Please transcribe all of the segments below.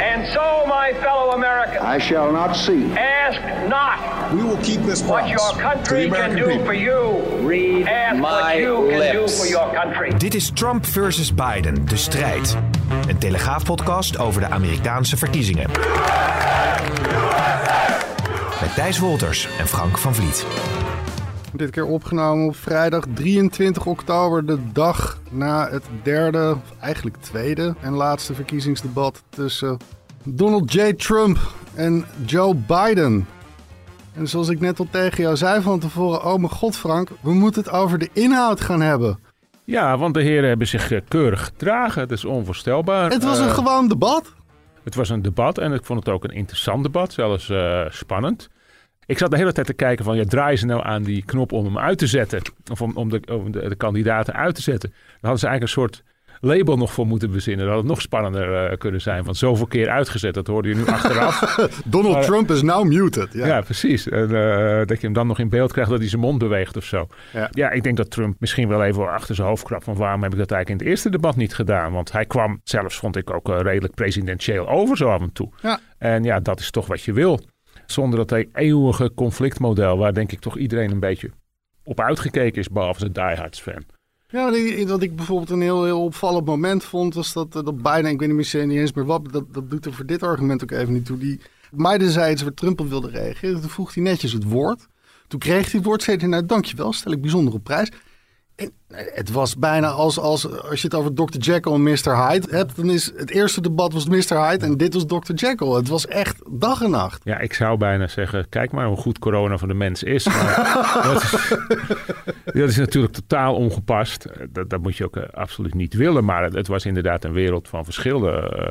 And so, my fellow Americans, I shall not see. ask not We will keep this what promise your to the country can do people. for you. Read Ask what my you can do lips. for your country. Dit is Trump versus Biden, de strijd. Een telegraafpodcast over de Amerikaanse verkiezingen. Met Thijs Wolters en Frank van Vliet. Dit keer opgenomen op vrijdag 23 oktober, de dag na het derde, of eigenlijk tweede en laatste verkiezingsdebat tussen Donald J. Trump en Joe Biden. En zoals ik net al tegen jou zei van tevoren, oh mijn god Frank, we moeten het over de inhoud gaan hebben. Ja, want de heren hebben zich eh, keurig gedragen. Het is onvoorstelbaar. Het was een Eh, gewoon debat. het was een debat en ik vond het ook een interessant debat, zelfs eh, spannend. Ik zat de hele tijd te kijken van, ja, draaien ze nou aan die knop om hem uit te zetten? Of om, om, de, om de, de kandidaten uit te zetten? Dan hadden ze eigenlijk een soort label nog voor moeten bezinnen. Dat had het nog spannender eh, kunnen zijn. Want zoveel keer uitgezet, dat hoorde je nu achteraf. Donald maar- Trump is now muted. Ja. Ja, precies. En, eh, dat je hem dan nog in beeld krijgt dat hij zijn mond beweegt of zo. Ja. Ja. ik denk dat Trump misschien wel even achter zijn hoofd krabt van waarom heb ik dat eigenlijk in het eerste debat niet gedaan? Want hij kwam zelfs, vond ik ook eh, redelijk presidentieel over zo af en toe. Ja. En ja, dat is toch wat je wil. Zonder dat hij eeuwige conflictmodel, waar denk ik toch iedereen een beetje op uitgekeken is, behalve zijn diehards fan. Ja, wat ik, bijvoorbeeld een heel, heel opvallend moment vond, was dat, eh, dat Biden, ik weet niet meer, niet eens meer wat, dat, dat doet er voor dit argument ook even niet toe. Die, Biden zei iets waar Trump op wilde reageren. Toen vroeg hij netjes het woord. Toen kreeg hij het woord, zei hij, nou dankjewel, stel ik bijzonder op prijs. En eh, het was bijna als, als, als je het over Dr. Jekyll en Mr. Hyde hebt, dan is het eerste debat was Mr. Hyde en dit was Dr. Jekyll. Het was echt dag en nacht. Ja, ik zou bijna zeggen, kijk maar hoe goed corona voor de mens is. Dat, is dat is natuurlijk totaal ongepast. Dat, dat moet je ook eh, absoluut niet willen. Maar het, het was inderdaad een wereld van verschillen. Eh,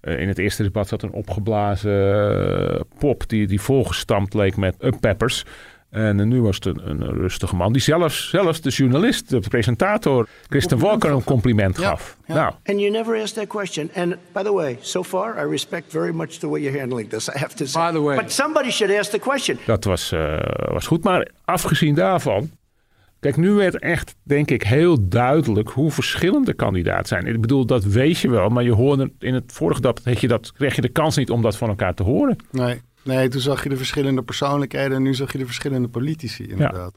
eh, in het eerste debat zat een opgeblazen eh, pop die, die volgestampt leek met up-peppers. En nu was het een, een rustige man die zelfs, zelfs de journalist, de presentator, Kristen Walker een compliment gaf. ja. Nou, And you never asked that question. And by the way, so far, I respect very much the way you're handling this, I have to say. By the way- But somebody should ask the question. Dat was, eh, was goed. Maar afgezien daarvan. Kijk, nu werd echt, denk ik, heel duidelijk hoe verschillend de kandidaten zijn. Ik bedoel, dat weet je wel. Maar je hoorde in het vorige had je dat, kreeg je de kans niet om dat van elkaar te horen. Nee, nee, toen zag je de verschillende persoonlijkheden en nu zag je de verschillende politici inderdaad.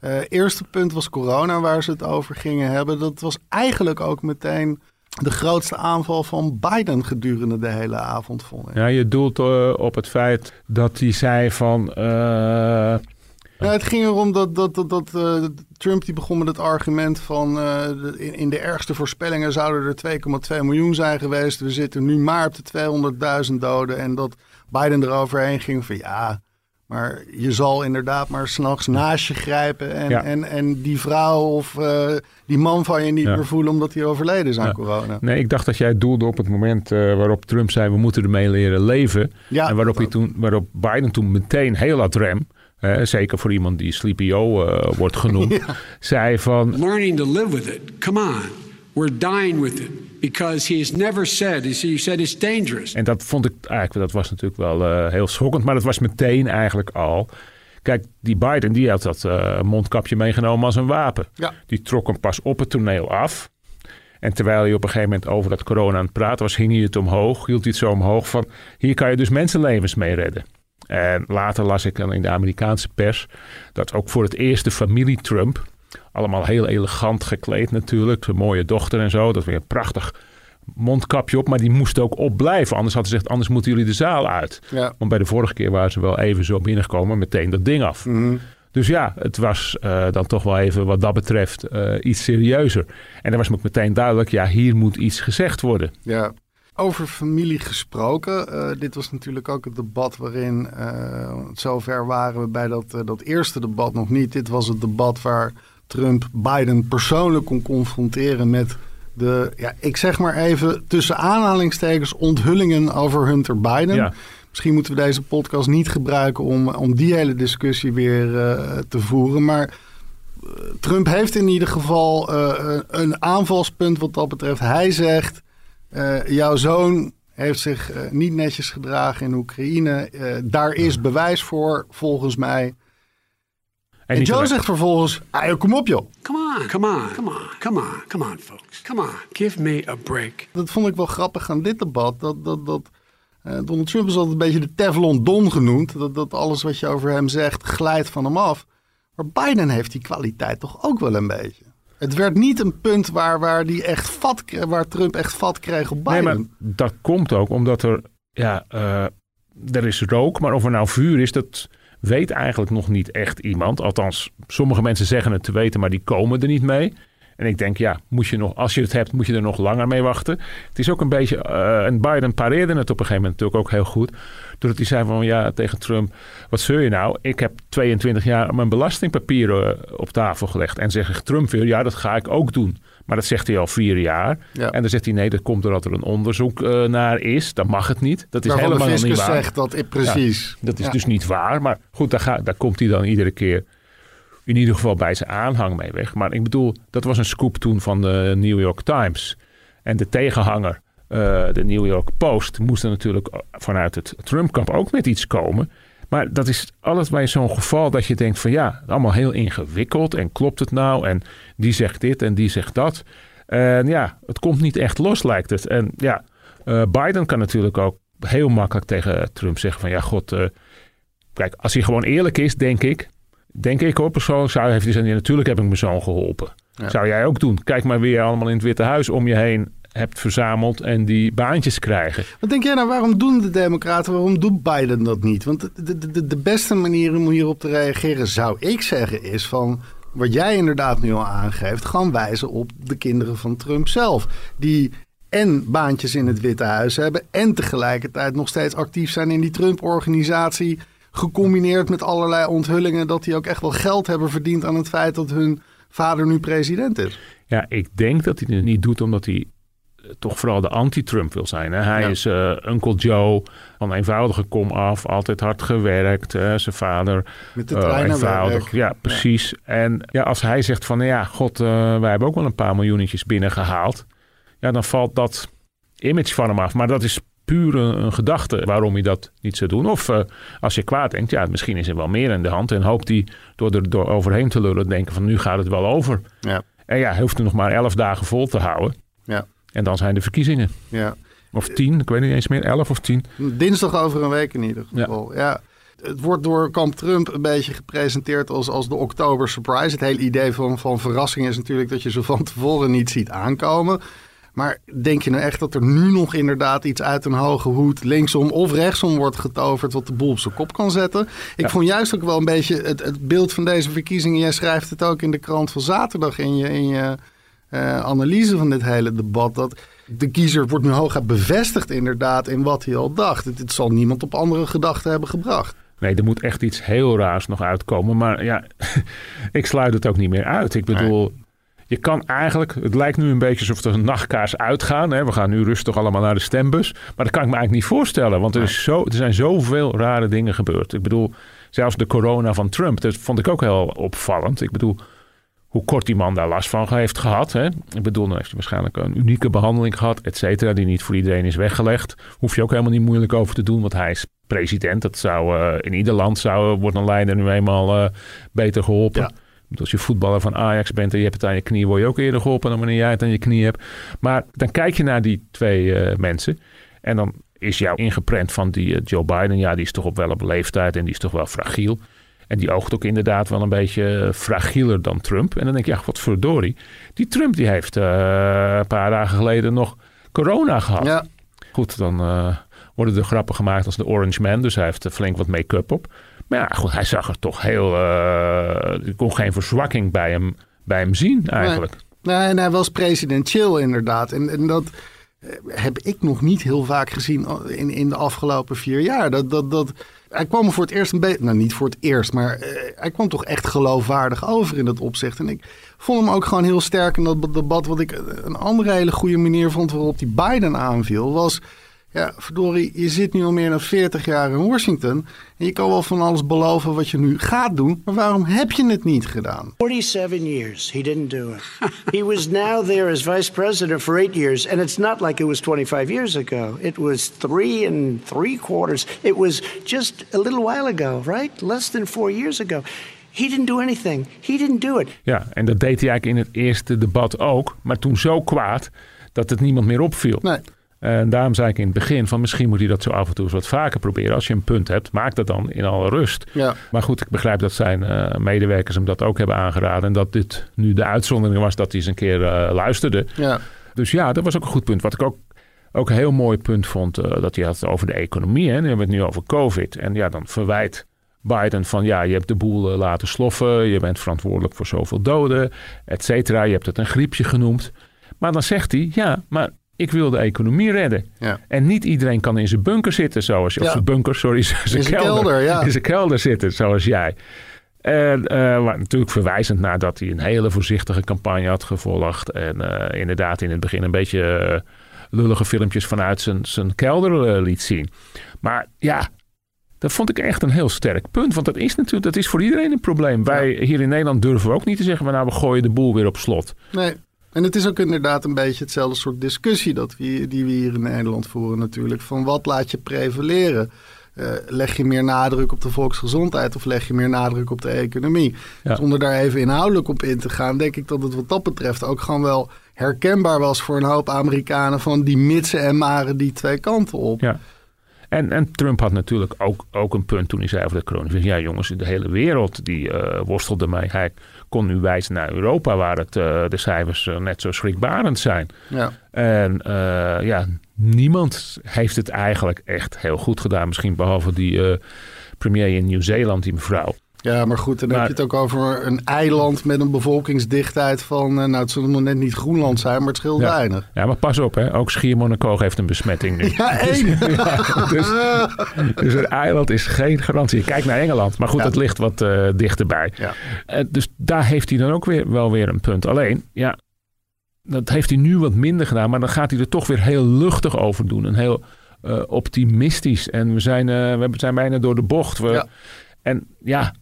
Eh, eerste punt was corona, waar ze het over gingen hebben. Dat was eigenlijk ook meteen de grootste aanval van Biden gedurende de hele avond, vond ik. Ja, je doelt eh, op het feit dat hij zei van... Ja, het ging erom dat, dat, dat, dat Trump die begon met het argument van in, in de ergste voorspellingen zouden er 2,2 miljoen zijn geweest. We zitten nu maar op de 200.000 doden. En dat Biden eroverheen ging van ja, maar je zal inderdaad maar s'nachts naast je grijpen. En, Ja. en, en die vrouw of eh, die man van je niet Ja. meer voelen omdat hij overleden is aan Ja. corona. nee, ik dacht dat jij doelde op het moment eh, waarop Trump zei... we moeten ermee leren leven. Ja, en waarop, hij toen, waarop Biden toen meteen heel ad rem... zeker voor iemand die Sleepy O eh, wordt genoemd... zei van... learning to live with it. Come on. We're dying with it because he has never said, he said it's dangerous. En dat vond ik eigenlijk, dat was natuurlijk wel eh, heel schokkend, maar dat was meteen eigenlijk al. Kijk, die Biden die had dat eh, mondkapje meegenomen als een wapen. Ja. Die trok hem pas op het toneel af. En terwijl hij op een gegeven moment over dat corona aan het praten was, hing hij het omhoog, hield hij het zo omhoog van, hier kan je dus mensenlevens mee redden. En later las ik dan in de Amerikaanse pers dat ook voor het eerst de familie Trump, allemaal heel elegant gekleed natuurlijk, een mooie dochter en zo, dat weer een prachtig mondkapje op, maar die moest ook opblijven. Anders hadden ze gezegd, anders moeten jullie de zaal uit. Ja. Want bij de vorige keer waren ze wel even zo binnengekomen, meteen dat ding af. Mhm. Dus ja, het was eh, dan toch wel even wat dat betreft eh, iets serieuzer. En dan was me ook meteen duidelijk, ja, hier moet iets gezegd worden. Ja. Over familie gesproken. eh, dit was natuurlijk ook het debat waarin, zover waren we bij dat, dat eerste debat nog niet. Dit was het debat waar Trump Biden persoonlijk kon confronteren met de, ja, ik zeg maar even tussen aanhalingstekens onthullingen over Hunter Biden. Ja. Misschien moeten we deze podcast niet gebruiken om, om die hele discussie weer eh, te voeren. Maar eh, Trump heeft in ieder geval eh, een aanvalspunt wat dat betreft. Hij zegt, jouw zoon heeft zich niet netjes gedragen in Oekraïne. Daar is bewijs voor, volgens mij. En, Joe zegt vervolgens, ah, joh, kom op joh. Come on, come on, come on, come on, come on, folks. Come on, give me a break. Dat vond ik wel grappig aan dit debat. Dat, dat, dat, eh, Donald Trump is altijd een beetje de Teflon Don genoemd. Dat, dat alles wat je over hem zegt glijdt van hem af. Maar Biden heeft die kwaliteit toch ook wel een beetje. Het werd niet een punt waar, waar, die echt vat, waar Trump echt vat kreeg op Nee, Biden. maar dat komt ook omdat er, ja, eh, er is rook, maar of er nou vuur is, dat weet eigenlijk nog niet echt iemand. Althans, sommige mensen zeggen het te weten, maar die komen er niet mee. En ik denk, ja, moet je nog, als je het hebt, moet je er nog langer mee wachten. Het is ook een beetje, eh, en Biden pareerde het op een gegeven moment natuurlijk ook heel goed. Doordat hij zei van, ja, tegen Trump, wat zul je nou? Ik heb 22 jaar mijn belastingpapieren eh, op tafel gelegd. En zegt Trump weer, ja, dat ga ik ook doen. Maar dat zegt hij al vier jaar. Ja. En dan zegt hij, nee, dat komt doordat er een onderzoek eh, naar is. Dan mag het niet. Dat is de helemaal niet waar. zegt dat, eh, precies. Dat is Ja. dus niet waar. Maar goed, daar, daar komt hij dan iedere keer in ieder geval bij zijn aanhang mee weg. Maar ik bedoel, dat was een scoop toen van de New York Times. En de tegenhanger, eh, de New York Post, moest er natuurlijk vanuit het Trump-kamp ook met iets komen. Maar dat is alles bij zo'n geval dat je denkt van ja, allemaal heel ingewikkeld. En klopt het nou? En die zegt dit en die zegt dat. En ja, het komt niet echt los lijkt het. En ja, eh, Biden kan natuurlijk ook heel makkelijk tegen Trump zeggen van ja, god... eh, Kijk, als hij gewoon eerlijk is, denk ik. Denk ik hoor, persoonlijk zou heeft hij zeggen, ja, natuurlijk heb ik mijn zoon geholpen. Zou jij ook doen. Kijk maar je allemaal in het Witte Huis om je heen hebt verzameld en die baantjes krijgen. Wat denk jij nou, waarom doen de democraten, waarom doet Biden dat niet? Want de, de, de, beste manier om hierop te reageren, zou ik zeggen, is van... Wat jij inderdaad nu al aangeeft, gewoon wijzen op de kinderen van Trump zelf. Die en baantjes in het Witte Huis hebben en tegelijkertijd nog steeds actief zijn in die Trump-organisatie. Gecombineerd met allerlei onthullingen dat die ook echt wel geld hebben verdiend aan het feit dat hun vader nu president is. Ja, ik denk dat hij het niet doet omdat hij toch vooral de anti-Trump wil zijn. Hè? Hij Ja. is eh, Uncle Joe, van eenvoudige kom af, altijd hard gewerkt. hè. Zijn vader Met de eh, eenvoudig. Ja, precies. En ja, als hij zegt van, nou ja, god, eh, wij hebben ook wel een paar miljoenetjes binnengehaald. Ja, dan valt dat image van hem af. Maar dat is puur een, gedachte waarom hij dat niet zou doen. Of als je kwaad denkt, ja, misschien is er wel meer in de hand. En hoopt hij door er door overheen te lullen denken van, nu gaat het wel over. Ja, En ja, hij hoeft er nog maar elf dagen vol te houden. En dan zijn de verkiezingen. ja. Of tien, ik weet niet eens meer, elf of tien. Dinsdag over een week in ieder Ja. geval. Ja. Het wordt door kamp Trump een beetje gepresenteerd als, als de oktober surprise. Het hele idee van, van verrassing is natuurlijk dat je ze van tevoren niet ziet aankomen. Maar denk je nou echt dat er nu nog inderdaad iets uit een hoge hoed linksom of rechtsom wordt getoverd wat de boel op zijn kop kan zetten? Ik Ja. vond juist ook wel een beetje het, het beeld van deze verkiezingen. Jij schrijft het ook in de krant van zaterdag in je, in je eh, analyse van dit hele debat. Dat de kiezer wordt nu hooguit bevestigd inderdaad in wat hij al dacht. Het, het zal niemand op andere gedachten hebben gebracht. Nee, er moet echt iets heel raars nog uitkomen. Maar ja, ik sluit het ook niet meer uit. Ik bedoel, je kan eigenlijk... Het lijkt nu een beetje alsof er een nachtkaars uitgaan. Hè? We gaan nu rustig allemaal naar de stembus. Maar dat kan ik me eigenlijk niet voorstellen. Want er, is zo, er zijn zoveel rare dingen gebeurd. Ik bedoel, zelfs de corona van Trump. Dat vond ik ook heel opvallend. Ik bedoel, hoe kort die man daar last van heeft gehad. Hè? Ik bedoel, dan heeft hij waarschijnlijk een unieke behandeling gehad, et cetera, die niet voor iedereen is weggelegd. Hoef je ook helemaal niet moeilijk over te doen, want hij is president. Dat zou eh, in ieder land zou, wordt een leider nu eenmaal eh, beter geholpen. Ja. Als je voetballer van Ajax bent en je hebt het aan je knie, word je ook eerder geholpen dan wanneer jij het aan je knie hebt. Maar dan kijk je naar die twee eh, mensen en dan is jou ingeprent van die eh, Joe Biden. Ja, die is toch op wel op leeftijd en die is toch wel fragiel. En die oogt ook inderdaad wel een beetje eh, fragieler dan Trump. En dan denk je, ja, wat verdorie. Die Trump die heeft eh, een paar dagen geleden nog corona gehad. Ja, Goed, dan eh, worden er grappen gemaakt als de Orange Man. Dus hij heeft flink wat make-up op. Maar ja, goed, hij zag er toch heel... ik kon geen verzwakking bij hem, bij hem zien eigenlijk. Nee, en hij was presidentieel inderdaad. En, en dat, heb ik nog niet heel vaak gezien in, in de afgelopen vier jaar. Dat, dat, dat, hij kwam voor het eerst een beetje, nou niet voor het eerst, maar uh, hij kwam toch echt geloofwaardig over in dat opzicht. En ik vond hem ook gewoon heel sterk in dat debat. Wat ik een andere hele goede manier vond waarop die Biden aanviel, was ja, verdorie, je zit nu al meer dan 40 jaar in Washington. En je kan wel van alles beloven wat je nu gaat doen. Maar waarom heb je het niet gedaan? 47 years, he didn't do it. he was now there as vice president for eight years. And it's not like it was 25 years ago. It was three and three quarters. It was just a little while ago, right? Less than four years ago. He didn't do anything. He didn't do it. Ja, en dat deed hij eigenlijk in het eerste debat ook. Maar toen zo kwaad dat het niemand meer opviel. Nee. En daarom zei ik in het begin van misschien moet hij dat zo af en toe eens wat vaker proberen. Als je een punt hebt, maak dat dan in alle rust. Ja. Maar goed, ik begrijp dat zijn uh, medewerkers hem dat ook hebben aangeraden. En dat dit nu de uitzondering was dat hij eens een keer uh, luisterde. Ja. Dus ja, dat was ook een goed punt. Wat ik ook, ook een heel mooi punt vond, uh, dat hij had over de economie. Hè. Nu hebben we het nu over COVID. En ja, dan verwijt Biden van ja, je hebt de boel laten sloffen. Je bent verantwoordelijk voor zoveel doden, et cetera. Je hebt het een griepje genoemd. Maar dan zegt hij, ja, maar ik wil de economie redden. Ja. En niet iedereen kan in zijn bunker zitten zoals je. Of zijn bunker, sorry, zijn In zijn kelder. kelder, ja. In zijn kelder zitten zoals jij. En eh, maar natuurlijk verwijzend naar dat hij een hele voorzichtige campagne had gevolgd. En eh, inderdaad in het begin een beetje eh, lullige filmpjes vanuit zijn, zijn kelder liet zien. Maar ja, dat vond ik echt een heel sterk punt. Want dat is natuurlijk dat is voor iedereen een probleem. Wij hier in Nederland durven we ook niet te zeggen... van, nou, we gooien de boel weer op slot. Nee. En het is ook inderdaad een beetje hetzelfde soort discussie dat we, die we hier in Nederland voeren natuurlijk. Van wat laat je prevaleren? Eh, leg je meer nadruk op de volksgezondheid of leg je meer nadruk op de economie? Ja. Zonder daar even inhoudelijk op in te gaan, denk ik dat het wat dat betreft ook gewoon wel herkenbaar was voor een hoop Amerikanen van die mitsen en maren die twee kanten op. Ja. En, en Trump had natuurlijk ook, ook een punt toen hij zei over de coronavirus. Ja jongens, de hele wereld die eh, worstelde mee. Hij kon nu wijzen naar Europa waar het, eh, de cijfers eh, net zo schrikbarend zijn. Ja. En ja, niemand heeft het eigenlijk echt heel goed gedaan. Misschien behalve die premier in Nieuw-Zeeland, die mevrouw. Ja, maar goed, dan Maar- heb je het ook over een eiland met een bevolkingsdichtheid van, eh, nou het zal nog net niet Groenland zijn, maar het scheelt Ja. weinig. Ja, maar pas op, hè. ook Schiermonnikoog heeft een besmetting nu. Ja, één. Ja, dus, dus een eiland is geen garantie. Kijk naar Engeland, maar goed, Ja. dat ligt wat eh, dichterbij. Ja. Eh, dus daar heeft hij dan ook weer, wel weer een punt. Alleen, ja, dat heeft hij nu wat minder gedaan, maar dan gaat hij er toch weer heel luchtig over doen. En heel optimistisch. En we zijn, we zijn bijna door de bocht. We, Ja. En ja,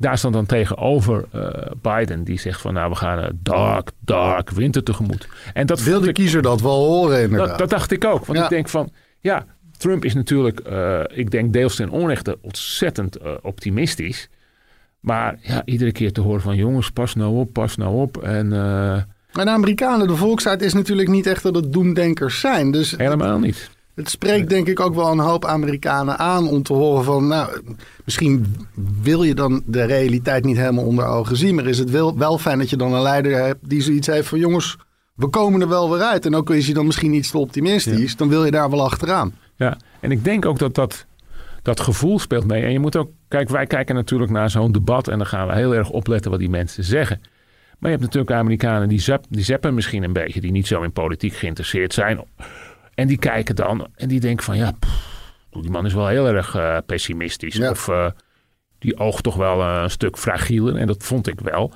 daar stond dan tegenover eh, Biden, die zegt van nou, we gaan een dark, dark winter tegemoet. En dat Wil vond de kiezer dat wel horen inderdaad? dat, dat dacht ik ook. Want Ja. ik denk van, ja, Trump is natuurlijk, eh, ik denk deels ten onrechte, ontzettend eh, optimistisch. Maar ja, iedere keer te horen van jongens, pas nou op, pas nou op. En eh, En de Amerikanen, de volksheid is natuurlijk niet echt dat het doemdenkers zijn. Dus helemaal niet. Het spreekt denk ik ook wel een hoop Amerikanen aan om te horen van... nou, misschien wil je dan de realiteit niet helemaal onder ogen zien... maar is het wel, wel fijn dat je dan een leider hebt die zoiets heeft van... jongens, we komen er wel weer uit. En ook is hij dan misschien iets te optimistisch, dan wil je daar wel achteraan. Ja, en ik denk ook dat dat, dat gevoel speelt mee. En je moet ook, kijk, wij kijken natuurlijk naar zo'n debat en dan gaan we heel erg opletten wat die mensen zeggen. Maar je hebt natuurlijk Amerikanen die, zap, die zappen misschien een beetje, die niet zo in politiek geïnteresseerd zijn. En die kijken dan en die denken van ja, pff, die man is wel heel erg eh, pessimistisch. Ja. Of eh, die oogt toch wel eh, een stuk fragieler. En dat vond ik wel.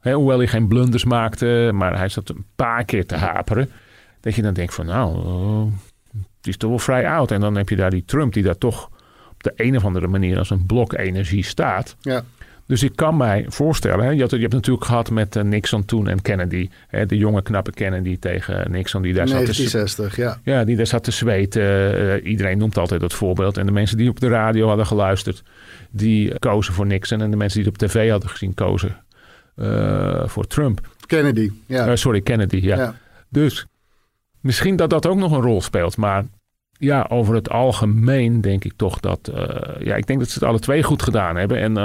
Hoewel hij geen blunders maakte, maar hij zat een paar keer te haperen. Dat je dan denkt van nou, eh, het is toch wel vrij oud. En dan heb je daar die Trump die daar toch op de een of andere manier als een blok energie staat. Ja, Dus ik kan mij voorstellen, hè, je, had, je hebt natuurlijk gehad met eh, Nixon toen en Kennedy. Hè, de jonge knappe Kennedy tegen Nixon die daar zat te, 1960, ja. ja, die daar zat te zweten. Eh, iedereen noemt altijd dat voorbeeld. En de mensen die op de radio hadden geluisterd, die kozen voor Nixon. En de mensen die het op tv hadden gezien, kozen eh, voor Trump. Kennedy, ja. Sorry, Kennedy, ja. ja. Dus misschien dat dat ook nog een rol speelt. Maar ja, over het algemeen denk ik toch dat... ja, ik denk dat ze het alle twee goed gedaan hebben. En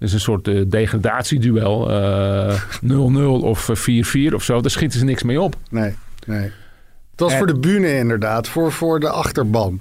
is een soort eh, degradatieduel. eh 0-0 of eh, 4-4 of zo. Daar schieten ze niks mee op. Nee, nee. Het was En- voor de bühne inderdaad, voor, voor de achterban.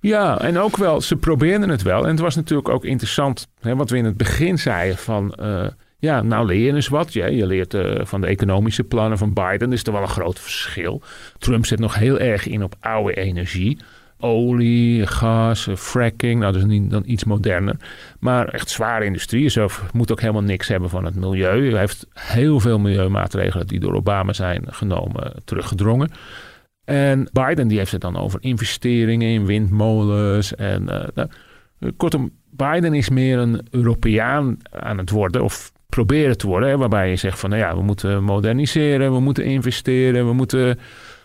Ja, en ook wel, ze probeerden het wel. En het was natuurlijk ook interessant, hè, wat we in het begin zeiden van... eh, Ja, nou leer je eens wat. Je, je leert eh, van de economische plannen van Biden. is er wel een groot verschil. Trump zit nog heel erg in op oude energie. Olie, gas, eh, fracking. Nou, dat is niet, dan iets moderner. Maar echt zware industrie. Zelf moet ook helemaal niks hebben van het milieu. Hij heeft heel veel milieumaatregelen die door Obama zijn genomen teruggedrongen. En Biden die heeft het dan over investeringen in windmolens. En uh, nou, kortom, Biden is meer een Europeaan aan het worden. Of proberen te worden. Waarbij je zegt van nou ja, we moeten moderniseren, we moeten investeren, we moeten.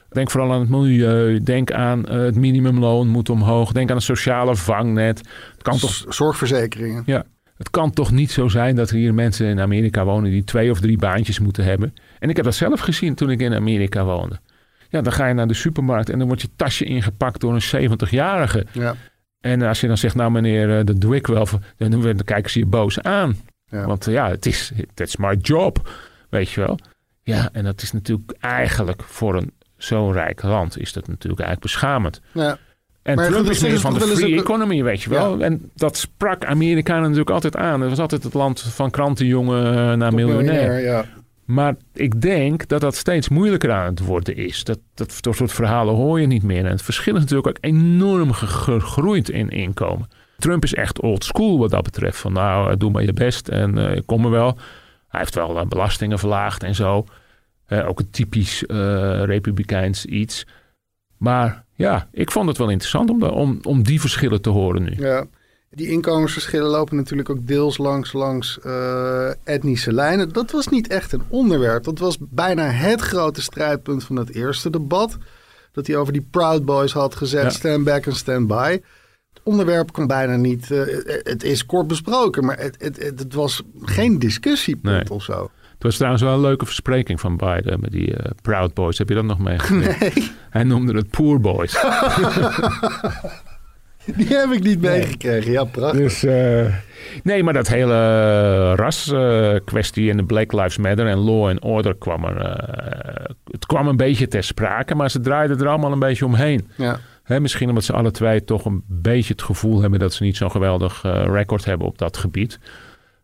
Denk vooral aan het milieu. Denk aan uh, het minimumloon moet omhoog. Denk aan een sociale vangnet. Het kan toch... Zorgverzekeringen. Ja. Het kan toch niet zo zijn dat er hier mensen in Amerika wonen die twee of drie baantjes moeten hebben. En ik heb dat zelf gezien toen ik in Amerika woonde. Ja, dan ga je naar de supermarkt en dan wordt je tasje ingepakt door een 70-jarige. Ja. En als je dan zegt, nou meneer, eh, dat doe ik wel, dan, dan kijken ze je boos aan. Ja. Want ja, het is, that's my job, weet je wel. Ja, en dat is natuurlijk eigenlijk voor een zo'n rijk land is dat natuurlijk eigenlijk beschamend. Ja. En Maar Trump is dat meer van de free economy, weet je wel. Ja. En dat sprak Amerikanen natuurlijk altijd aan. Het was altijd het land van krantenjongen naar miljonair. Ja. Maar ik denk dat dat steeds moeilijker aan het worden is. Dat, dat, dat soort verhalen hoor je niet meer. En het verschil is natuurlijk ook enorm ge- gegroeid in inkomen. Trump is echt old school wat dat betreft. Van nou, eh, doe maar je best en eh, ik kom er wel. Hij heeft wel eh, belastingen verlaagd en zo. Ook een typisch eh, republikeins iets. Maar ja, ik vond het wel interessant om, de- om, om die verschillen te horen nu. Ja. Die inkomensverschillen lopen natuurlijk ook deels langs, langs eh, etnische lijnen. Dat was niet echt een onderwerp. Dat was bijna het grote strijdpunt van het eerste debat. Dat hij over die Proud Boys had gezet, Ja. stand back en stand by. Het onderwerp kon bijna niet... eh, het is kort besproken, maar het, het, het, het was geen discussiepunt Nee. of zo. Het was trouwens wel een leuke verspreking van Biden met die eh, Proud Boys. Heb je dat nog meegekregen? Nee, Hij noemde het Poor Boys. die heb ik niet meegekregen. Ja, prachtig. Dus eh, nee, maar dat hele raskwestie en de Black Lives Matter en law and order kwam er. eh, het kwam een beetje ter sprake, maar ze draaiden er allemaal een beetje omheen. Ja. Misschien omdat ze alle twee toch een beetje het gevoel hebben dat ze niet zo'n geweldig eh, record hebben op dat gebied.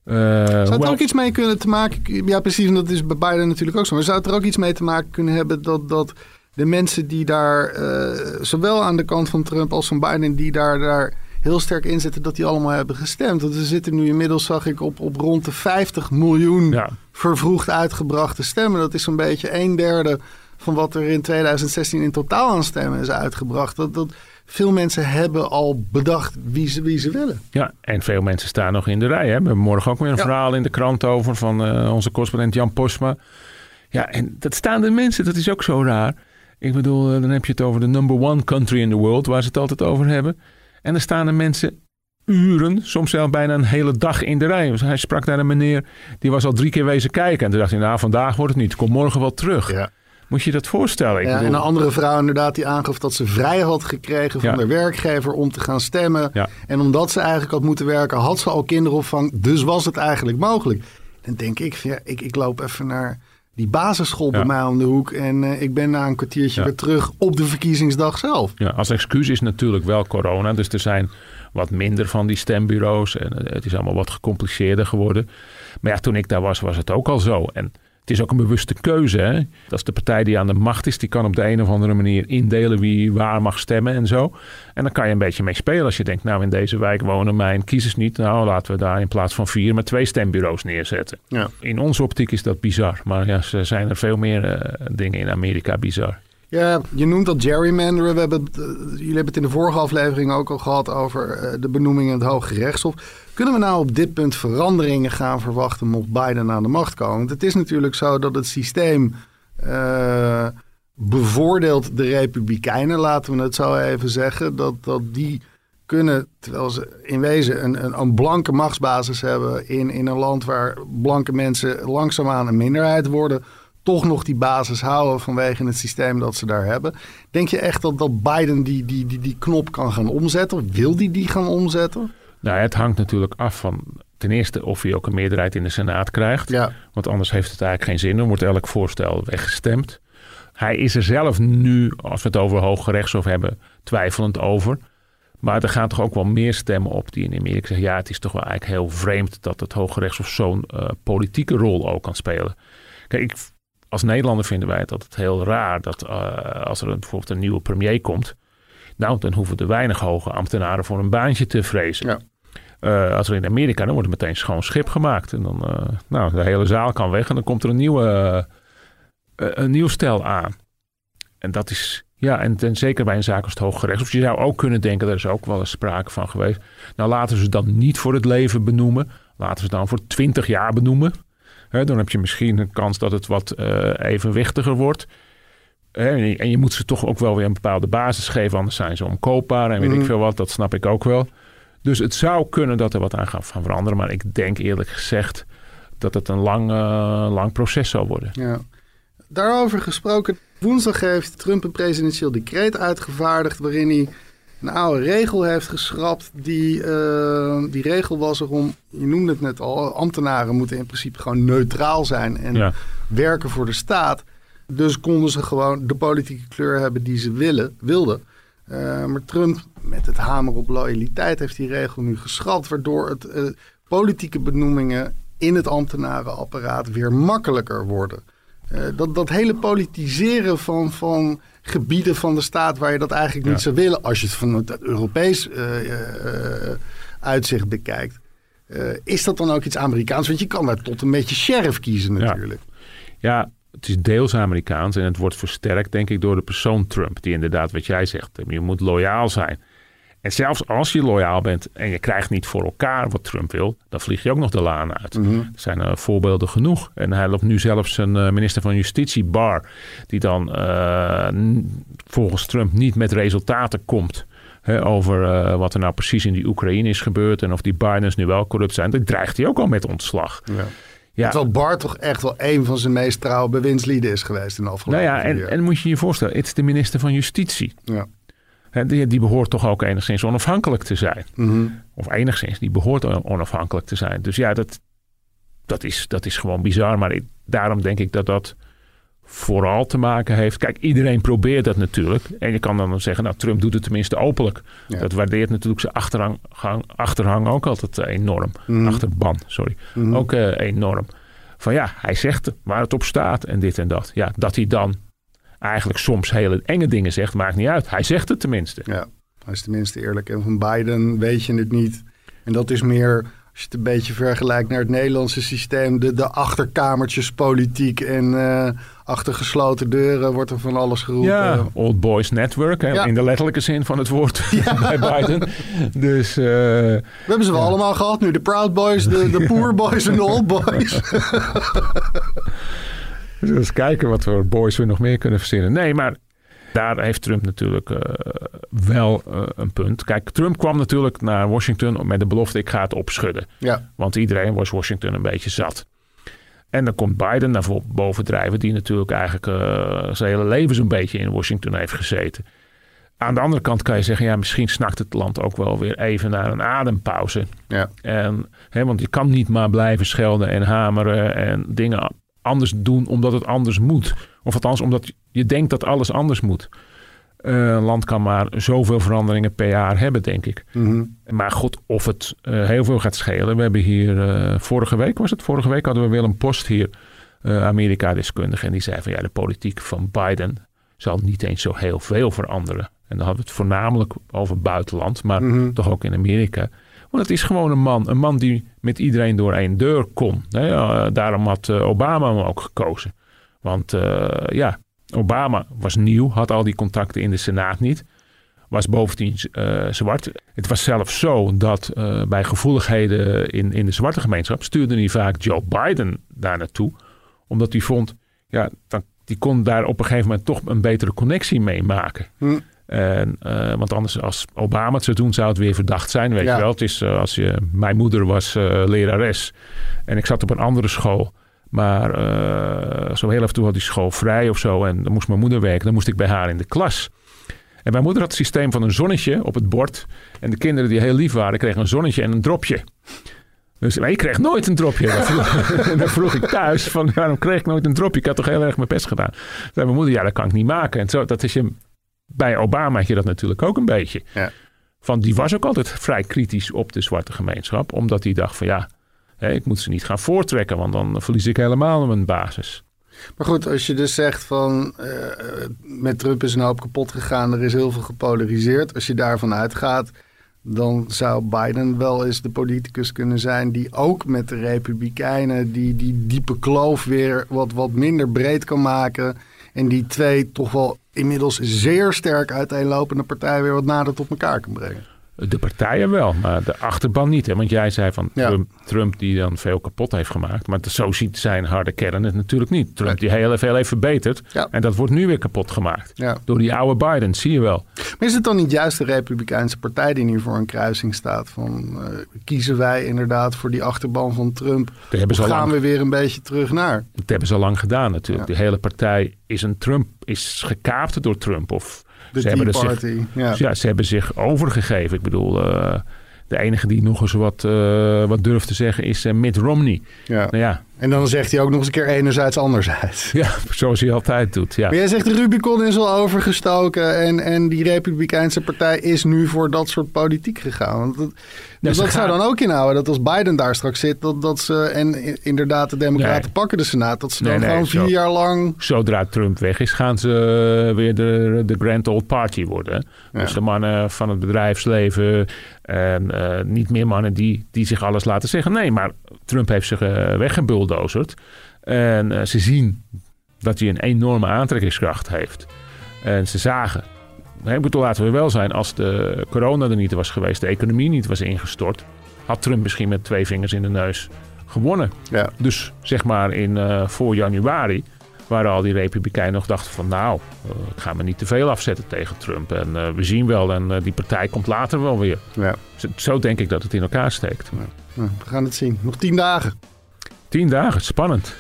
Eh, Zou het er ook iets mee kunnen te maken... Ja, precies, en dat is bij Biden natuurlijk ook zo. Maar zou het er ook iets mee te maken kunnen hebben dat, dat de mensen die daar... eh, zowel aan de kant van Trump als van Biden... die daar, daar heel sterk in zitten, dat die allemaal hebben gestemd? Want we zitten nu inmiddels, zag ik, op, op rond de 50 miljoen Ja. vervroegd uitgebrachte stemmen. Dat is zo'n beetje een derde van wat er in 2016 in totaal aan stemmen is uitgebracht. Dat, dat veel mensen hebben al bedacht wie ze, wie ze willen. Ja, en veel mensen staan nog in de rij. Hè? We hebben morgen ook weer een Ja. verhaal in de krant over van eh, onze correspondent Jan Posma. Ja, en dat staan de mensen, dat is ook zo raar. Ik bedoel, eh, dan heb je het over de number one country in the world, waar ze het altijd over hebben. En dan staan er mensen uren, soms zelfs bijna een hele dag in de rij. Dus hij sprak naar een meneer, die was al drie keer wezen kijken. En toen dacht hij, nou, vandaag wordt het niet. Kom morgen wel terug. Ja. Moet je dat voorstellen? Ik Ja, bedoel, en een andere vrouw inderdaad die aangaf dat ze vrij had gekregen van Ja. de werkgever om te gaan stemmen. Ja. En omdat ze eigenlijk had moeten werken, had ze al kinderopvang. Dus was het eigenlijk mogelijk. Dan denk ik, ja, ik, ik loop even naar die basisschool bij mij om de hoek. En eh, ik ben na een kwartiertje weer terug op de verkiezingsdag zelf. Ja, als excuus is natuurlijk wel corona. Dus er zijn wat minder van die stembureaus. En eh, het is allemaal wat gecompliceerder geworden. Maar ja, toen ik daar was, was het ook al zo. En het is ook een bewuste keuze. Hè? Dat is de partij die aan de macht is. Die kan op de een of andere manier indelen wie waar mag stemmen en zo. En dan kan je een beetje mee spelen. Als je denkt, nou in deze wijk wonen mijn kiezers niet. Nou laten we daar in plaats van vier maar twee stembureaus neerzetten. Ja. In onze optiek is dat bizar. Maar ja, er zijn er veel meer eh, dingen in Amerika bizar. Ja, je noemt dat gerrymanderen. We hebben, eh, jullie hebben het in de vorige aflevering ook al gehad over eh, de benoeming in het Hoge Rechtshof. Kunnen we nou op dit punt veranderingen gaan verwachten mocht Biden aan de macht komen? Want het is natuurlijk zo dat het systeem eh, bevoordeelt de Republikeinen, laten we het zo even zeggen. Dat, dat die kunnen, terwijl ze in wezen een, een, een blanke machtsbasis hebben in, in een land waar blanke mensen langzaamaan een minderheid worden, toch nog die basis houden vanwege het systeem dat ze daar hebben. Denk je echt dat, dat Biden die, die, die, die knop kan gaan omzetten? Wil die die gaan omzetten? Nou, het hangt natuurlijk af van ten eerste of hij ook een meerderheid in de Senaat krijgt. Ja. Want anders heeft het eigenlijk geen zin. Dan wordt elk voorstel weggestemd. Hij is er zelf nu, als we het over Hoge Rechtshof hebben, twijfelend over. Maar er gaan toch ook wel meer stemmen op die in Amerika zeggen... ja, het is toch wel eigenlijk heel vreemd dat het Hoge Rechtshof zo'n uh, politieke rol ook kan spelen. Kijk, ik, als Nederlander vinden wij het altijd heel raar dat uh, als er bijvoorbeeld een nieuwe premier komt... nou, dan hoeven er weinig hoge ambtenaren voor een baantje te vrezen. Ja. Uh, als er in Amerika, dan wordt er meteen schoon schip gemaakt. En dan, nou, de hele zaal kan weg en dan komt er een nieuwe, een nieuw stel aan. En dat is, ja, en, en zeker bij een zaak als het Hooggerechtshof. Je zou ook kunnen denken, daar is ook wel eens sprake van geweest. Nou, laten ze dan niet voor het leven benoemen. Laten ze het dan voor 20 jaar benoemen. He, dan heb je misschien een kans dat het wat uh, evenwichtiger wordt. He, en je moet ze toch ook wel weer een bepaalde basis geven, anders zijn ze omkoopbaar en weet ik veel wat. Dat snap ik ook wel. Dus het zou kunnen dat er wat aan gaat van veranderen. Maar ik denk eerlijk gezegd dat het een lang, uh, lang proces zal worden. Ja. Daarover gesproken, woensdag heeft Trump een presidentieel decreet uitgevaardigd waarin hij een oude regel heeft geschrapt. Die, uh, die regel was erom, je noemde het net al, ambtenaren moeten in principe gewoon neutraal zijn en Ja. werken voor de staat. Dus konden ze gewoon de politieke kleur hebben die ze willen, wilden. Uh, maar Trump, met het hamer op loyaliteit, heeft die regel nu geschrapt, waardoor het uh, politieke benoemingen in het ambtenarenapparaat weer makkelijker worden. Uh, dat, dat hele politiseren van, van gebieden van de staat waar je dat eigenlijk niet Ja. zou willen, als je het van het Europees uh, uh, uitzicht bekijkt, uh, is dat dan ook iets Amerikaans? Want je kan daar tot een beetje sheriff kiezen natuurlijk. Ja, het is deels Amerikaans en het wordt versterkt, denk ik, door de persoon Trump, die inderdaad, wat jij zegt, je moet loyaal zijn. En zelfs als je loyaal bent en je krijgt niet voor elkaar wat Trump wil, dan vlieg je ook nog de laan uit. Mhm. Er zijn uh, voorbeelden genoeg. En hij loopt nu zelfs een uh, minister van Justitie, Barr, die dan uh, volgens Trump niet met resultaten komt. Hè, over wat er nou precies in die Oekraïne is gebeurd en of die Bidens nu wel corrupt zijn. Dan dreigt hij ook al met ontslag. Ja. Ja. Terwijl Bart toch echt wel een van zijn meest trouwe bewindslieden is geweest in de afgelopen nou ja, en, en moet je je voorstellen, het is de minister van Justitie. Ja. Die, die, behoort toch ook enigszins onafhankelijk te zijn. Mm -hmm. Of enigszins, die behoort onafhankelijk te zijn. Dus ja, dat, dat, is, dat is gewoon bizar. Maar ik, daarom denk ik dat dat vooral te maken heeft. Kijk, iedereen probeert dat natuurlijk. En je kan dan zeggen, nou, Trump doet het tenminste openlijk. Ja. Dat waardeert natuurlijk zijn achterhang, achterhang ook altijd enorm. Mhm. Mm. Achterban, sorry. Mhm. Mm. Ook uh, enorm. Van ja, hij zegt waar het op staat en dit en dat. Ja, dat hij dan eigenlijk soms hele enge dingen zegt, maakt niet uit. Hij zegt het tenminste. Ja, hij is tenminste eerlijk. En van Biden weet je het niet. En dat is meer, als je het een beetje vergelijkt naar het Nederlandse systeem, de, de achterkamertjespolitiek en uh, achter gesloten deuren wordt er van alles geroepen. Ja, Old Boys Network, hè, Ja. in de letterlijke zin van het woord bij Biden. Dus, uh, We hebben ze wel allemaal gehad nu. De Proud Boys, de, de Poor Boys en de Old Boys. Dus eens kijken wat voor boys we nog meer kunnen verzinnen. Nee, maar daar heeft Trump natuurlijk uh, wel uh, een punt. Kijk, Trump kwam natuurlijk naar Washington met de belofte: ik ga het opschudden. Ja. Want iedereen was Washington een beetje zat. En dan komt Biden naar bovendrijven, die natuurlijk eigenlijk uh, zijn hele leven zo'n beetje in Washington heeft gezeten. Aan de andere kant kan je zeggen, ja, misschien snakt het land ook wel weer even naar een adempauze. Ja. En, hè, want je kan niet maar blijven schelden en hameren en dingen anders doen omdat het anders moet. Of althans, omdat je denkt dat alles anders moet. Uh, een land kan maar zoveel veranderingen per jaar hebben, denk ik. Mm -hmm. Maar goed, of het uh, heel veel gaat schelen. We hebben hier, uh, vorige week was het, vorige week hadden we Willem Post hier, Amerika-deskundige. En die zei van ja, de politiek van Biden zal niet eens zo heel veel veranderen. En dan hadden we het voornamelijk over buitenland, maar Mhm. mm -hmm. toch ook in Amerika. Het is gewoon een man, een man die met iedereen door één deur kon. Hè? Uh, daarom had uh, Obama hem ook gekozen. Want uh, ja, Obama was nieuw, had al die contacten in de Senaat niet. Was bovendien zwart. Het was zelfs zo dat bij gevoeligheden in, in de zwarte gemeenschap stuurde hij vaak Joe Biden daar naartoe. Omdat hij vond, ja, dan, die kon daar op een gegeven moment toch een betere connectie mee maken. Hm. En, uh, want anders, als Obama het zou doen, zou het weer verdacht zijn. Weet Ja. je wel, het is uh, als je. Mijn moeder was uh, lerares. En ik zat op een andere school. Maar zo heel af en toe had die school vrij of zo. En dan moest mijn moeder werken. Dan moest ik bij haar in de klas. En mijn moeder had het systeem van een zonnetje op het bord. En de kinderen die heel lief waren, kregen een zonnetje en een dropje. Dus maar ik kreeg nooit een dropje. Dan vroeg, dan vroeg ik thuis van waarom kreeg ik nooit een dropje? Ik had toch heel erg mijn best gedaan. Toen zei mijn moeder, ja dat kan ik niet maken. En zo, dat is je, bij Obama had je dat natuurlijk ook een beetje. Ja. van, die was ook altijd vrij kritisch op de zwarte gemeenschap. Omdat hij dacht van ja, hè, ik moet ze niet gaan voortrekken, want dan verlies ik helemaal mijn basis. Maar goed, als je dus zegt van eh, met Trump is een hoop kapot gegaan, er is heel veel gepolariseerd. Als je daarvan uitgaat, dan zou Biden wel eens de politicus kunnen zijn die ook met de Republikeinen die, die diepe kloof weer wat, wat minder breed kan maken. En die twee toch wel inmiddels zeer sterk uiteenlopende partijen weer wat nader tot elkaar kan brengen. De partijen wel, maar de achterban niet. Hè? Want jij zei van Ja. Trump, Trump die dan veel kapot heeft gemaakt. Maar zo ziet zijn harde kern het natuurlijk niet. Trump die heel veel heeft verbeterd. Ja. En dat wordt nu weer kapot gemaakt. Ja. Door die oude Biden, zie je wel. Maar is het dan niet juist de Republikeinse partij die nu voor een kruising staat? Van eh, kiezen wij inderdaad voor die achterban van Trump? hebben Of al gaan lang- we weer een beetje terug naar? Dat hebben ze al lang gedaan natuurlijk. De hele partij is een Trump, is gekaapt door Trump. Of De ze hebben zich- Party. ja. Ja, ze hebben zich overgegeven. Ik bedoel, eh, de enige die nog eens wat, eh, wat durft te zeggen is eh, Mitt Romney. Ja. Nou ja, En dan zegt hij ook nog eens een keer enerzijds anderzijds. ja, zoals hij altijd doet. Ja. Maar jij zegt de Rubicon is al overgestoken en, en die Republikeinse partij is nu voor dat soort politiek gegaan. Want dat, dus dat zou dan ook inhouden dat als Biden daar straks zit, dat, dat ze, en inderdaad de Democraten Nee. pakken de Senaat, dat ze Nee, dan nee, gewoon zo. vier jaar lang... Zodra Trump weg is, gaan ze eh, weer de, de Grand Old Party worden. Ja. Dus de mannen van het bedrijfsleven. En eh, niet meer mannen die, die zich alles laten zeggen. Nee, maar Trump heeft zich eh weggebuldozerd. En eh, ze zien dat hij een enorme aantrekkingskracht heeft. En ze zagen. Ik bedoel, laten we wel zijn, als de corona er niet was geweest, de economie niet was ingestort, had Trump misschien met twee vingers in de neus gewonnen. Ja. Dus zeg maar in eh, voor januari waren al die republikeinen nog dachten van nou, eh, ik ga me niet te veel afzetten tegen Trump. En we zien wel en die partij komt later wel weer. Ja. Zo, zo denk ik dat het in elkaar steekt. We gaan het zien. Nog tien dagen. Tien dagen, spannend.